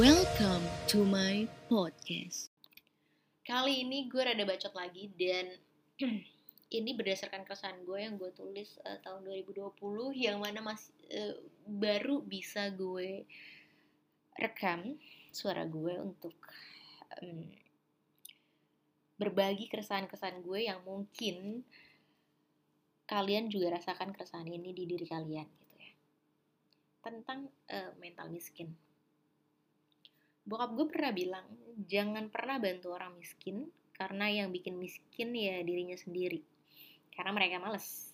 Welcome to my podcast. Kali ini gue rada bacot lagi dan ini berdasarkan keresahan gue yang gue tulis uh, tahun 2020 yang mana masih uh, baru bisa gue rekam suara gue untuk um, berbagi keresahan-keresahan gue yang mungkin kalian juga rasakan keresahan ini di diri kalian gitu ya tentang uh, mental miskin bokap gue pernah bilang jangan pernah bantu orang miskin karena yang bikin miskin ya dirinya sendiri karena mereka males.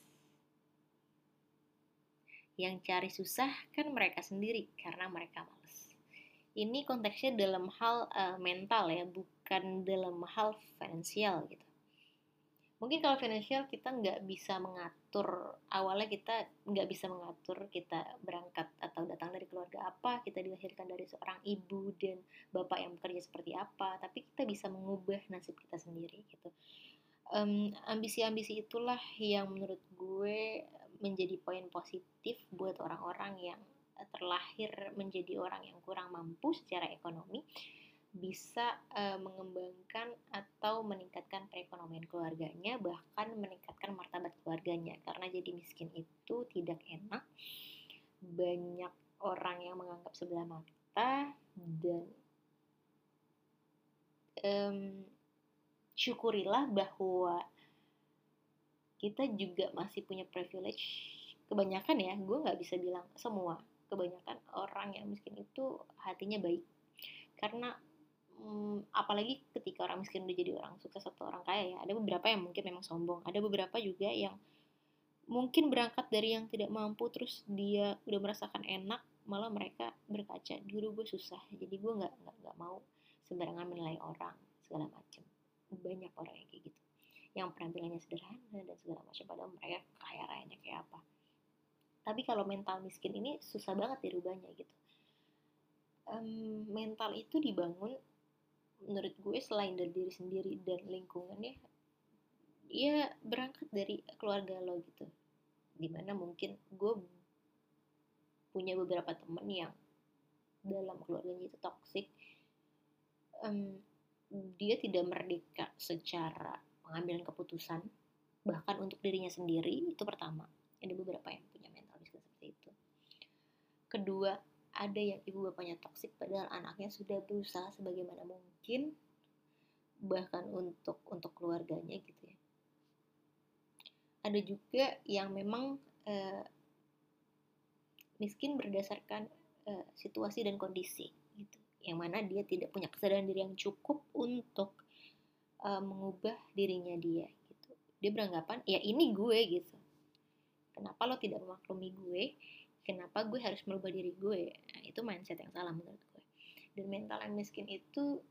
Yang cari susah kan mereka sendiri karena mereka males. Ini konteksnya dalam hal uh, mental ya bukan dalam hal finansial gitu mungkin kalau finansial kita nggak bisa mengatur awalnya kita nggak bisa mengatur kita berangkat atau datang dari keluarga apa kita dilahirkan dari seorang ibu dan bapak yang bekerja seperti apa tapi kita bisa mengubah nasib kita sendiri gitu. Um, ambisi-ambisi itulah yang menurut gue menjadi poin positif buat orang-orang yang terlahir menjadi orang yang kurang mampu secara ekonomi bisa uh, mengembangkan atau meningkatkan perekonomian keluarganya bahkan meningkatkan martabat keluarganya. Karena jadi miskin itu tidak enak. Banyak orang yang menganggap sebelah mata dan um, syukurilah bahwa kita juga masih punya privilege. Kebanyakan ya gue nggak bisa bilang semua. Kebanyakan orang yang miskin itu hatinya baik. Karena hmm, apalagi ketika orang miskin udah jadi orang sukses atau orang kaya ya ada beberapa yang mungkin memang sombong. Ada beberapa juga yang mungkin berangkat dari yang tidak mampu terus dia udah merasakan enak malah mereka berkaca dulu gue susah jadi gue nggak nggak mau sembarangan menilai orang segala macam banyak orang yang kayak gitu. Yang penampilannya sederhana dan segala macam padahal mereka kaya rayanya kayak apa. Tapi kalau mental miskin ini susah banget dirubahnya gitu. Um, mental itu dibangun menurut gue selain dari diri sendiri dan lingkungannya ya berangkat dari keluarga lo gitu. Di mana mungkin gue punya beberapa temen yang dalam keluarganya itu toxic. Um, dia tidak merdeka secara pengambilan keputusan. Bahkan untuk dirinya sendiri itu pertama. Ada beberapa yang punya mental seperti itu. Kedua ada yang ibu bapaknya toksik padahal anaknya sudah berusaha sebagaimana mungkin bahkan untuk untuk keluarganya gitu ya. Ada juga yang memang uh, miskin berdasarkan uh, situasi dan kondisi gitu. Yang mana dia tidak punya kesadaran diri yang cukup untuk uh, mengubah dirinya dia gitu. Dia beranggapan ya ini gue gitu. Kenapa lo tidak memaklumi gue kenapa gue harus merubah diri gue? Nah, itu mindset yang salah menurut gue. Dan mental yang miskin itu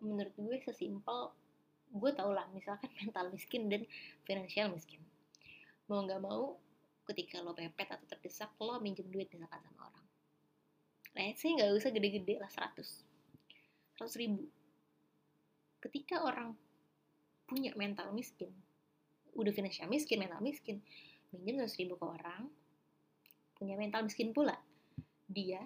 menurut gue sesimpel gue tau lah misalkan mental miskin dan finansial miskin. Mau nggak mau ketika lo pepet atau terdesak lo minjem duit misalkan sama orang. Nah sih nggak usah gede-gede lah 100 100 ribu. Ketika orang punya mental miskin udah finansial miskin mental miskin minjem 100 ribu ke orang punya mental miskin pula. Dia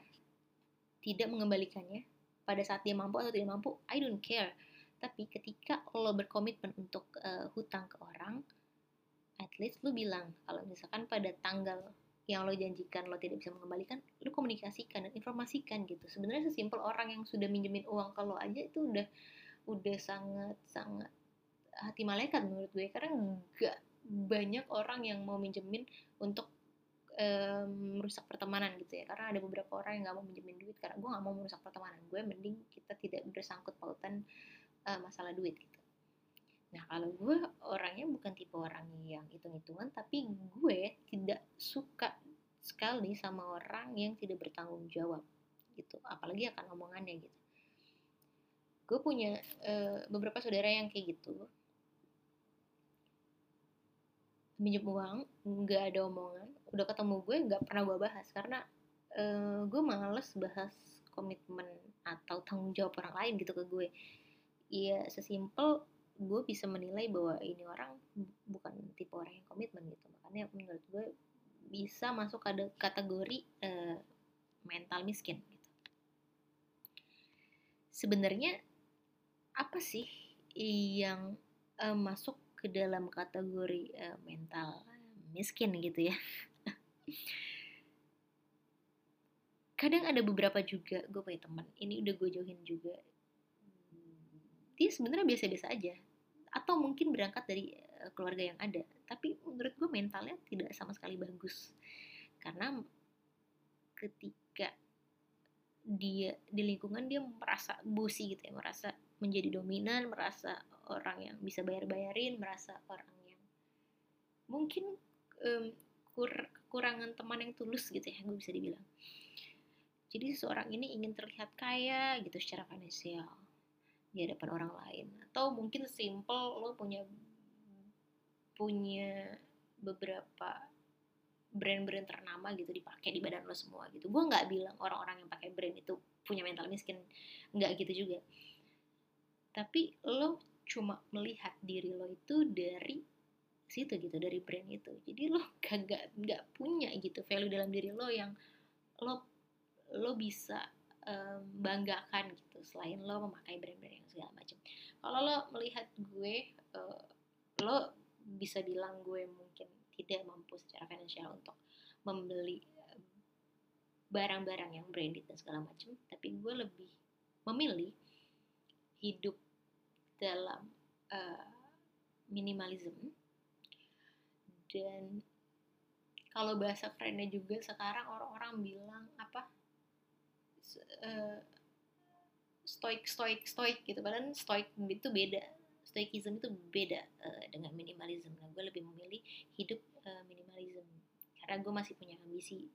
tidak mengembalikannya pada saat dia mampu atau tidak mampu, I don't care. Tapi ketika lo berkomitmen untuk uh, hutang ke orang, at least lo bilang kalau misalkan pada tanggal yang lo janjikan lo tidak bisa mengembalikan, lo komunikasikan dan informasikan gitu. Sebenarnya sesimpel orang yang sudah minjemin uang ke lo aja itu udah udah sangat sangat hati malaikat menurut gue karena nggak banyak orang yang mau minjemin untuk um, merusak pertemanan gitu ya. Karena ada beberapa orang yang nggak mau minjemin duit. Karena gue nggak mau merusak pertemanan gue mending kita tidak bersangkut pautan uh, masalah duit gitu. Nah kalau gue orangnya bukan tipe orang yang hitung-hitungan tapi gue tidak suka sekali sama orang yang tidak bertanggung jawab gitu. Apalagi akan omongannya gitu. Gue punya uh, beberapa saudara yang kayak gitu minjem uang nggak ada omongan udah ketemu gue nggak pernah gue bahas. Karena uh, gue males bahas komitmen atau tanggung jawab orang lain gitu ke gue. Ya sesimpel gue bisa menilai bahwa ini orang bukan tipe orang yang komitmen gitu. Makanya menurut gue bisa masuk ke kategori uh, mental miskin gitu. Sebenarnya apa sih yang uh, masuk ke dalam kategori uh, mental miskin gitu ya. Kadang ada beberapa juga gue punya teman ini udah gue jauhin juga. Dia sebenarnya biasa-biasa aja. Atau mungkin berangkat dari uh, keluarga yang ada. Tapi menurut gue mentalnya tidak sama sekali bagus. Karena ketika dia di lingkungan dia merasa busi gitu ya merasa menjadi dominan merasa orang yang bisa bayar bayarin merasa orang yang mungkin um, kur kekurangan teman yang tulus gitu ya gue bisa dibilang. Jadi seseorang ini ingin terlihat kaya gitu secara finansial di hadapan orang lain. Atau mungkin simple lo punya punya beberapa brand-brand ternama gitu dipakai di badan lo semua gitu. Gue nggak bilang orang-orang yang pakai brand itu punya mental miskin. Nggak gitu juga tapi lo cuma melihat diri lo itu dari situ gitu dari brand itu. Jadi lo kagak nggak punya gitu value dalam diri lo yang lo lo bisa um, banggakan gitu selain lo memakai brand-brand yang segala macam. Kalau lo melihat gue uh, lo bisa bilang gue mungkin tidak mampu secara finansial untuk membeli eh, barang-barang yang branded dan segala macam tapi gue lebih memilih hidup dalam uh, minimalism. Dan kalau bahasa kerennya juga sekarang orang-orang bilang apa? Uh, stoik stoik stoik gitu. Padahal stoik itu beda. Stoikism itu beda uh, dengan minimalism. Nah gue lebih memilih hidup uh, minimalism. Karena gue masih punya ambisi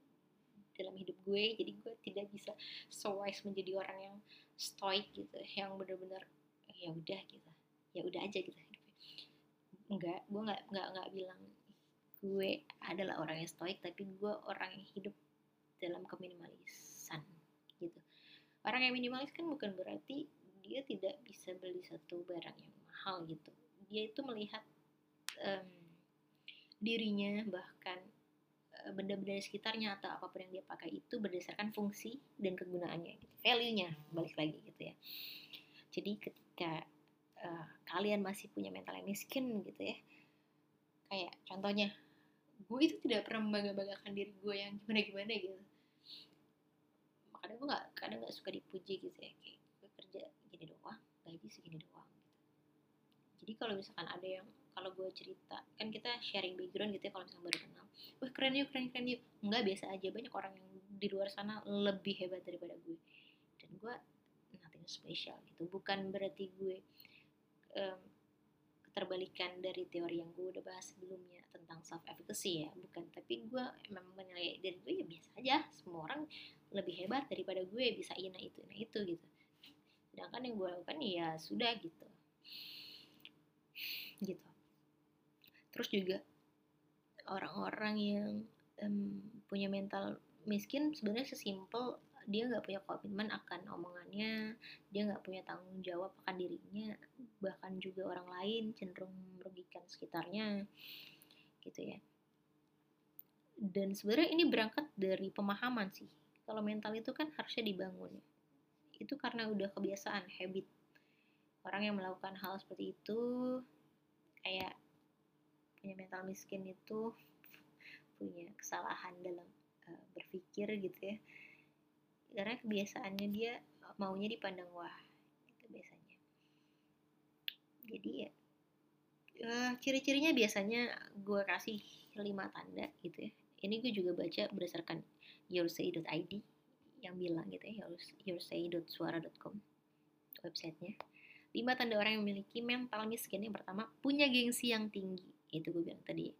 dalam hidup gue jadi gue tidak bisa so wise menjadi orang yang stoik gitu yang benar-benar ya udah gitu. Ya udah aja gitu enggak gue nggak nggak nggak bilang gue adalah orang yang stoik tapi gue orang yang hidup dalam keminimalisan gitu. Orang yang minimalis kan bukan berarti dia tidak bisa beli satu barang yang mahal gitu. Dia itu melihat um, dirinya bahkan uh, benda-benda sekitarnya atau apa pun yang dia pakai itu berdasarkan fungsi dan kegunaannya gitu. value-nya balik lagi gitu ya. Jadi uh, kalian masih punya mental yang miskin gitu ya. Kayak contohnya gue itu tidak pernah membangga-banggakan diri gue yang gimana-gimana gitu. Makanya gue nggak kadang nggak suka dipuji gitu ya kayak gue kerja gini doang gaji segini doang jadi kalau misalkan ada yang kalau gue cerita kan kita sharing background gitu ya kalau misalnya baru kenal wah keren yuk keren keren yuk. Nggak biasa aja banyak orang yang di luar sana lebih hebat daripada gue dan gue nothing special gitu. Bukan berarti gue um, keterbalikan dari teori yang gue udah bahas sebelumnya tentang self efficacy ya bukan. Tapi gue memang menilai dari gue ya biasa aja. Semua orang lebih hebat daripada gue bisa ina itu ina itu gitu. Sedangkan yang gue lakukan ya sudah gitu. Gitu. Terus juga orang-orang yang um, punya mental miskin sebenarnya sesimpel dia nggak punya komitmen akan omongannya dia nggak punya tanggung jawab akan dirinya bahkan juga orang lain cenderung merugikan sekitarnya gitu ya. Dan sebenarnya ini berangkat dari pemahaman sih. Kalau mental itu kan harusnya dibangun. Itu karena udah kebiasaan habit. Orang yang melakukan hal seperti itu kayak punya mental miskin itu punya kesalahan dalam uh, berpikir gitu ya karena kebiasaannya dia maunya dipandang wah itu biasanya. Jadi ya uh, ciri-cirinya biasanya gue kasih lima tanda gitu ya. Ini gue juga baca berdasarkan yoursay.id yang bilang gitu ya yoursay.suara.com websitenya. Lima tanda orang yang memiliki mental miskin. Yang pertama punya gengsi yang tinggi. Itu gue bilang tadi.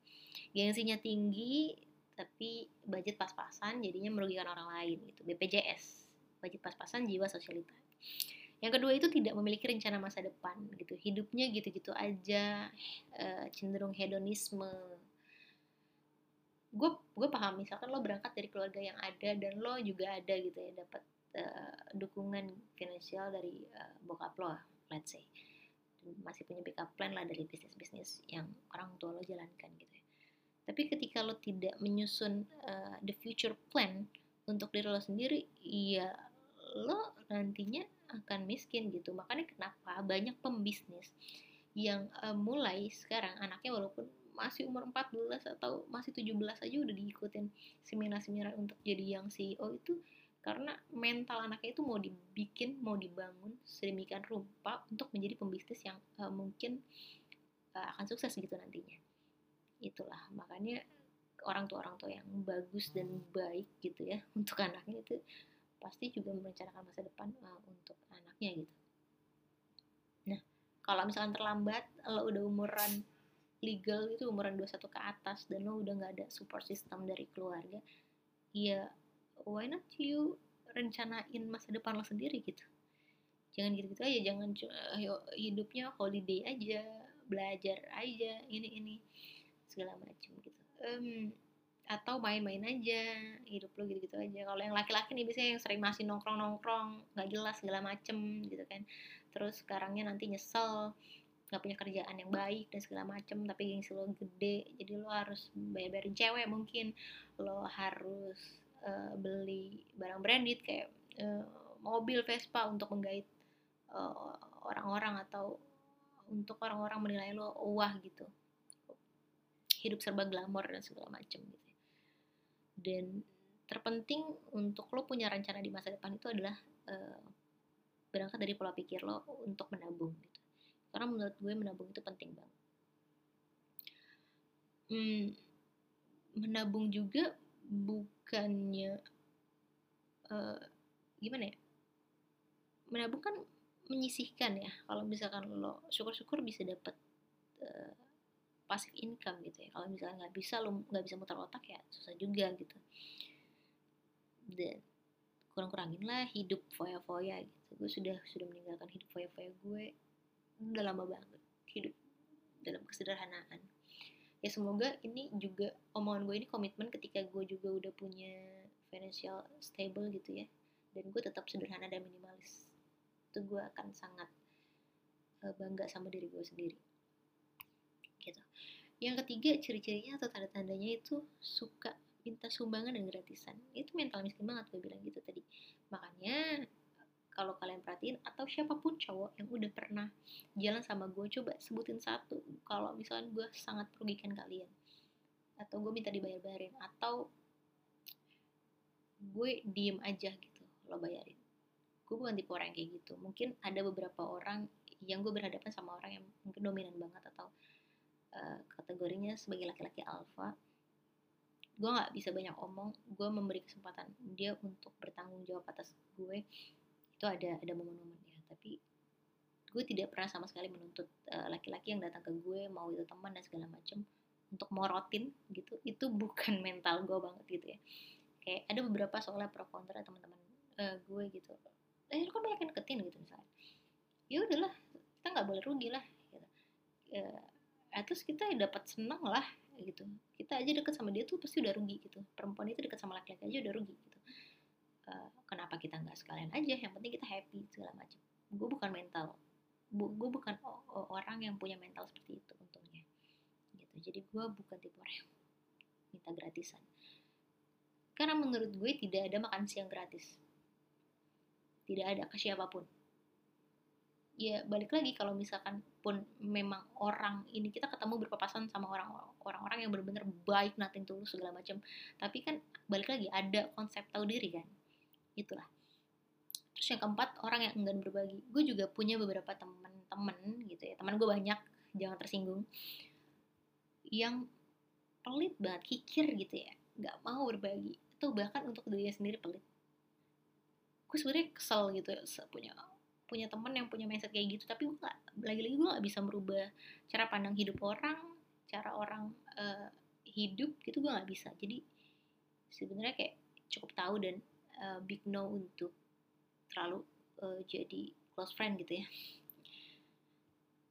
Gengsinya tinggi tapi budget pas-pasan jadinya merugikan orang lain gitu. BPJS budget pas-pasan jiwa sosialita. Yang kedua itu tidak memiliki rencana masa depan gitu. Hidupnya gitu-gitu aja uh, cenderung hedonisme. Gue gue paham misalkan lo berangkat dari keluarga yang ada dan lo juga ada gitu ya dapat uh, dukungan finansial dari uh, bokap lo let's say. Masih punya backup plan lah dari bisnis-bisnis yang orang tua lo jalankan gitu ya. Tapi ketika lo tidak menyusun uh, the future plan untuk diri lo sendiri, ya lo nantinya akan miskin gitu makanya kenapa banyak pembisnis yang uh, mulai sekarang anaknya walaupun masih umur 14 atau masih 17 aja udah diikutin seminar-seminar untuk jadi yang CEO itu karena mental anaknya itu mau dibikin, mau dibangun sedemikian rupa untuk menjadi pembisnis yang uh, mungkin uh, akan sukses gitu nantinya. Itulah makanya orang tua orang tua yang bagus dan baik gitu ya untuk anaknya itu pasti juga merencanakan masa depan uh, untuk anaknya gitu. Nah, kalau misalkan terlambat lo udah umuran legal itu umuran 21 ke atas dan lo udah nggak ada support system dari keluarga, ya why not you rencanain masa depan lo sendiri gitu jangan gitu-gitu aja jangan ayo, hidupnya holiday aja belajar aja ini ini segala macam gitu. Um, atau main-main aja hidup lo gitu-gitu aja. Kalau yang laki-laki nih biasanya yang sering masih nongkrong-nongkrong nggak jelas segala macem gitu kan. Terus sekarangnya nanti nyesel nggak punya kerjaan yang baik dan segala macem tapi gengsi lo gede jadi lo harus bayar-bayarin cewek mungkin. Lo harus uh, beli barang branded kayak uh, mobil Vespa untuk menggait uh, orang-orang atau untuk orang-orang menilai lo wah gitu hidup serba glamor dan segala macam gitu dan terpenting untuk lo punya rencana di masa depan itu adalah uh, berangkat dari pola pikir lo untuk menabung gitu. Karena menurut gue menabung itu penting banget. Hmm, menabung juga bukannya uh, gimana ya? Menabung kan menyisihkan ya. Kalau misalkan lo syukur-syukur bisa dapat uh, eh, pasif income gitu ya. Kalau misalnya nggak bisa lo nggak bisa muter otak ya susah juga gitu. Dan kurang-kurangin lah hidup foya-foya gitu. Gue sudah sudah meninggalkan hidup foya-foya gue udah lama banget hidup dalam kesederhanaan. Ya semoga ini juga omongan gue ini komitmen ketika gue juga udah punya financial stable gitu ya. Dan gue tetap sederhana dan minimalis. Itu gue akan sangat uh, bangga sama diri gue sendiri gitu. Yang ketiga ciri-cirinya atau tanda-tandanya itu suka minta sumbangan dan gratisan. Itu mental miskin banget gue bilang gitu tadi. Makanya kalau kalian perhatiin atau siapa pun cowok yang udah pernah jalan sama gue coba sebutin satu kalau misalnya gue sangat merugikan kalian atau gue minta dibayar-bayarin atau gue diem aja gitu lo bayarin. Gue bukan tipe orang yang kayak gitu. Mungkin ada beberapa orang yang gue berhadapan sama orang yang mungkin dominan banget atau uh, kategorinya sebagai laki-laki alfa gue nggak bisa banyak omong gue memberi kesempatan dia untuk bertanggung jawab atas gue. Itu ada ada momen-momennya. Tapi gue tidak pernah sama sekali menuntut eh, laki-laki uh, yang datang ke gue mau itu teman dan segala macem untuk morotin gitu. Itu bukan mental gue banget gitu ya. Kayak ada beberapa soalnya pro kontra teman-teman uh, gue gitu. Eh kan banyak yang deketin gitu misalnya. Ya udahlah kita nggak boleh rugi lah gitu. uh, at least kita dapat senang lah gitu. Kita aja deket sama dia tuh pasti udah rugi gitu. Perempuan itu deket sama laki-laki aja udah rugi gitu. Eh, kenapa kita nggak sekalian aja? Yang penting kita happy segala macam gue bukan mental. Gue bukan orang yang punya mental seperti itu untungnya. Gitu. Jadi gue bukan tipe orang yang minta gratisan. Karena menurut gue tidak ada makan siang gratis. Tidak ada ke siapa pun ya balik lagi kalau misalkan pun memang orang ini kita ketemu berpapasan sama orang orang-orang yang benar-benar baik nating tulus segala macam tapi kan balik lagi ada konsep tahu diri kan? Itulah. Terus yang keempat orang yang enggan berbagi. Gue juga punya beberapa teman-teman gitu ya. Teman gue banyak jangan tersinggung. Yang pelit banget kikir gitu ya. Nggak mau berbagi. Itu bahkan untuk dirinya sendiri pelit. Gue sebenarnya kesel gitu ya punya punya teman yang punya mindset kayak gitu tapi gue gak, lagi-lagi gue gak bisa merubah cara pandang hidup orang cara orang uh, hidup gitu gue gak bisa. Jadi sebenarnya kayak cukup tahu dan uh, big no untuk terlalu uh, jadi close friend gitu ya.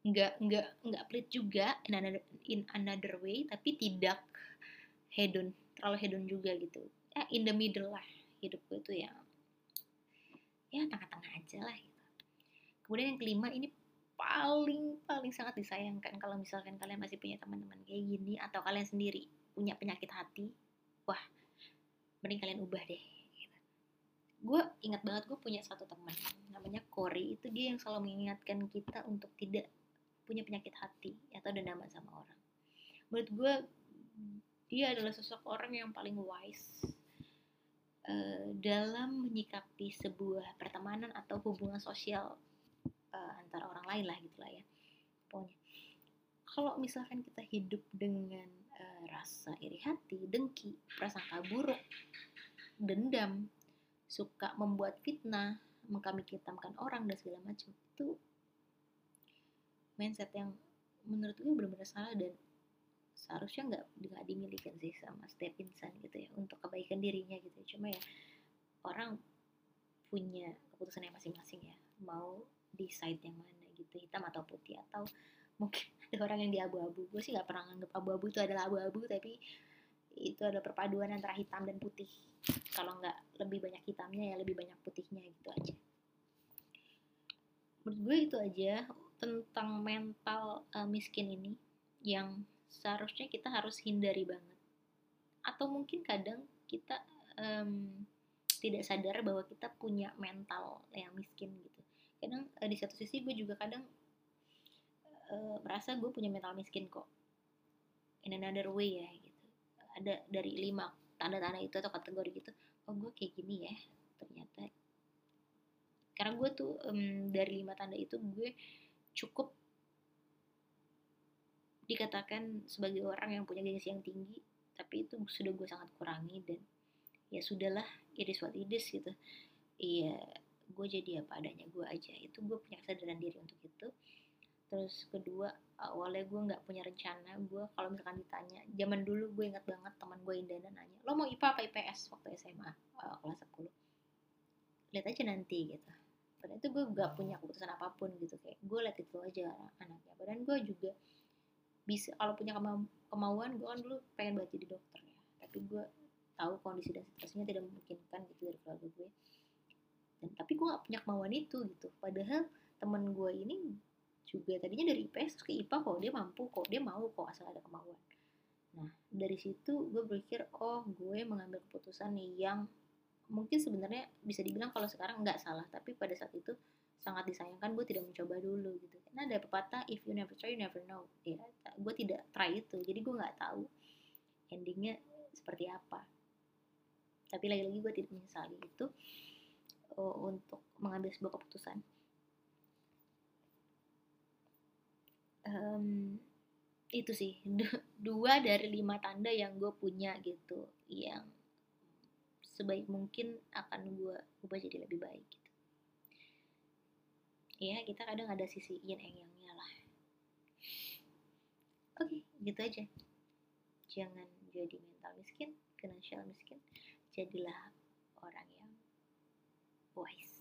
Nggak nggak nggak pelit juga in another, in another way tapi tidak hedon terlalu hedon juga gitu. Ya in the middle lah hidup gue tuh ya. Ya tengah-tengah aja lah. Kemudian yang kelima ini paling paling sangat disayangkan kalau misalkan kalian masih punya teman-teman kayak gini atau kalian sendiri punya penyakit hati wah mending kalian ubah deh gue ingat banget gue punya satu teman namanya Cory itu dia yang selalu mengingatkan kita untuk tidak punya penyakit hati atau dendam sama orang. Menurut gue dia adalah sosok orang yang paling wise uh, dalam menyikapi sebuah pertemanan atau hubungan sosial uh, antara orang lain lah gitulah ya pokoknya kalau misalkan kita hidup dengan uh, rasa iri hati dengki prasangka buruk dendam suka membuat fitnah, mengkami hitamkan orang dan segala macam itu mindset yang menurut gue benar-benar salah dan seharusnya nggak nggak dimiliki sih sama setiap insan gitu ya untuk kebaikan dirinya gitu ya. cuma ya orang punya keputusan yang masing-masing ya mau di side yang mana gitu hitam atau putih atau mungkin ada orang yang di abu-abu. Gue sih nggak pernah nganggap abu-abu itu adalah abu-abu tapi itu adalah perpaduan antara hitam dan putih. Kalau nggak lebih banyak hitamnya ya lebih banyak putihnya gitu aja. Menurut gue itu aja tentang mental uh, miskin ini yang seharusnya kita harus hindari banget. Atau mungkin kadang kita um, tidak sadar bahwa kita punya mental yang miskin gitu kadang uh, di satu sisi gue juga kadang uh, merasa gue punya mental miskin kok. In another way ya gitu. Ada dari lima tanda-tanda itu atau kategori gitu oh gue kayak gini ya ternyata. Karena gue tuh um, dari lima tanda itu gue cukup dikatakan sebagai orang yang punya gengsi yang tinggi tapi itu sudah gue sangat kurangi dan ya sudahlah what it is gitu. Iya gue jadi apa adanya gue aja. Itu gue punya kesadaran diri untuk itu. Terus kedua awalnya gue nggak punya rencana gue kalau misalkan ditanya zaman dulu gue ingat banget teman gue Indana nanya lo mau IPA apa IPS waktu SMA uh, kelas 10 lihat aja nanti gitu. Padahal itu gue gak punya keputusan apa pun gitu. Kayak gue lihat itu aja anaknya. Padahal gue juga bisa kalau punya kema kemauan gue kan dulu pengen banget jadi dokter ya. Tapi gue tahu kondisi dan situasinya tidak memungkinkan gitu dari keluarga gue dan tapi gue gak punya kemauan itu gitu. Padahal temen gue ini juga tadinya dari IPS ke IPA kok dia mampu kok dia mau kok asal ada kemauan. Nah dari situ gue berpikir oh gue mengambil keputusan yang mungkin sebenarnya bisa dibilang kalau sekarang nggak salah tapi pada saat itu sangat disayangkan gue tidak mencoba dulu gitu. Karena ada pepatah if you never try you never know. Ya gue tidak try itu jadi gue nggak tahu endingnya seperti apa. Tapi lagi-lagi gue tidak menyesali itu untuk mengambil sebuah keputusan. Um, itu sih. Dua dari lima tanda yang gue punya gitu yang sebaik mungkin akan gue ubah jadi lebih baik gitu. Ya kita kadang ada sisi yin yang yangnya lah. Oke okay, gitu aja. Jangan jadi mental miskin finansial miskin jadilah orang yang wise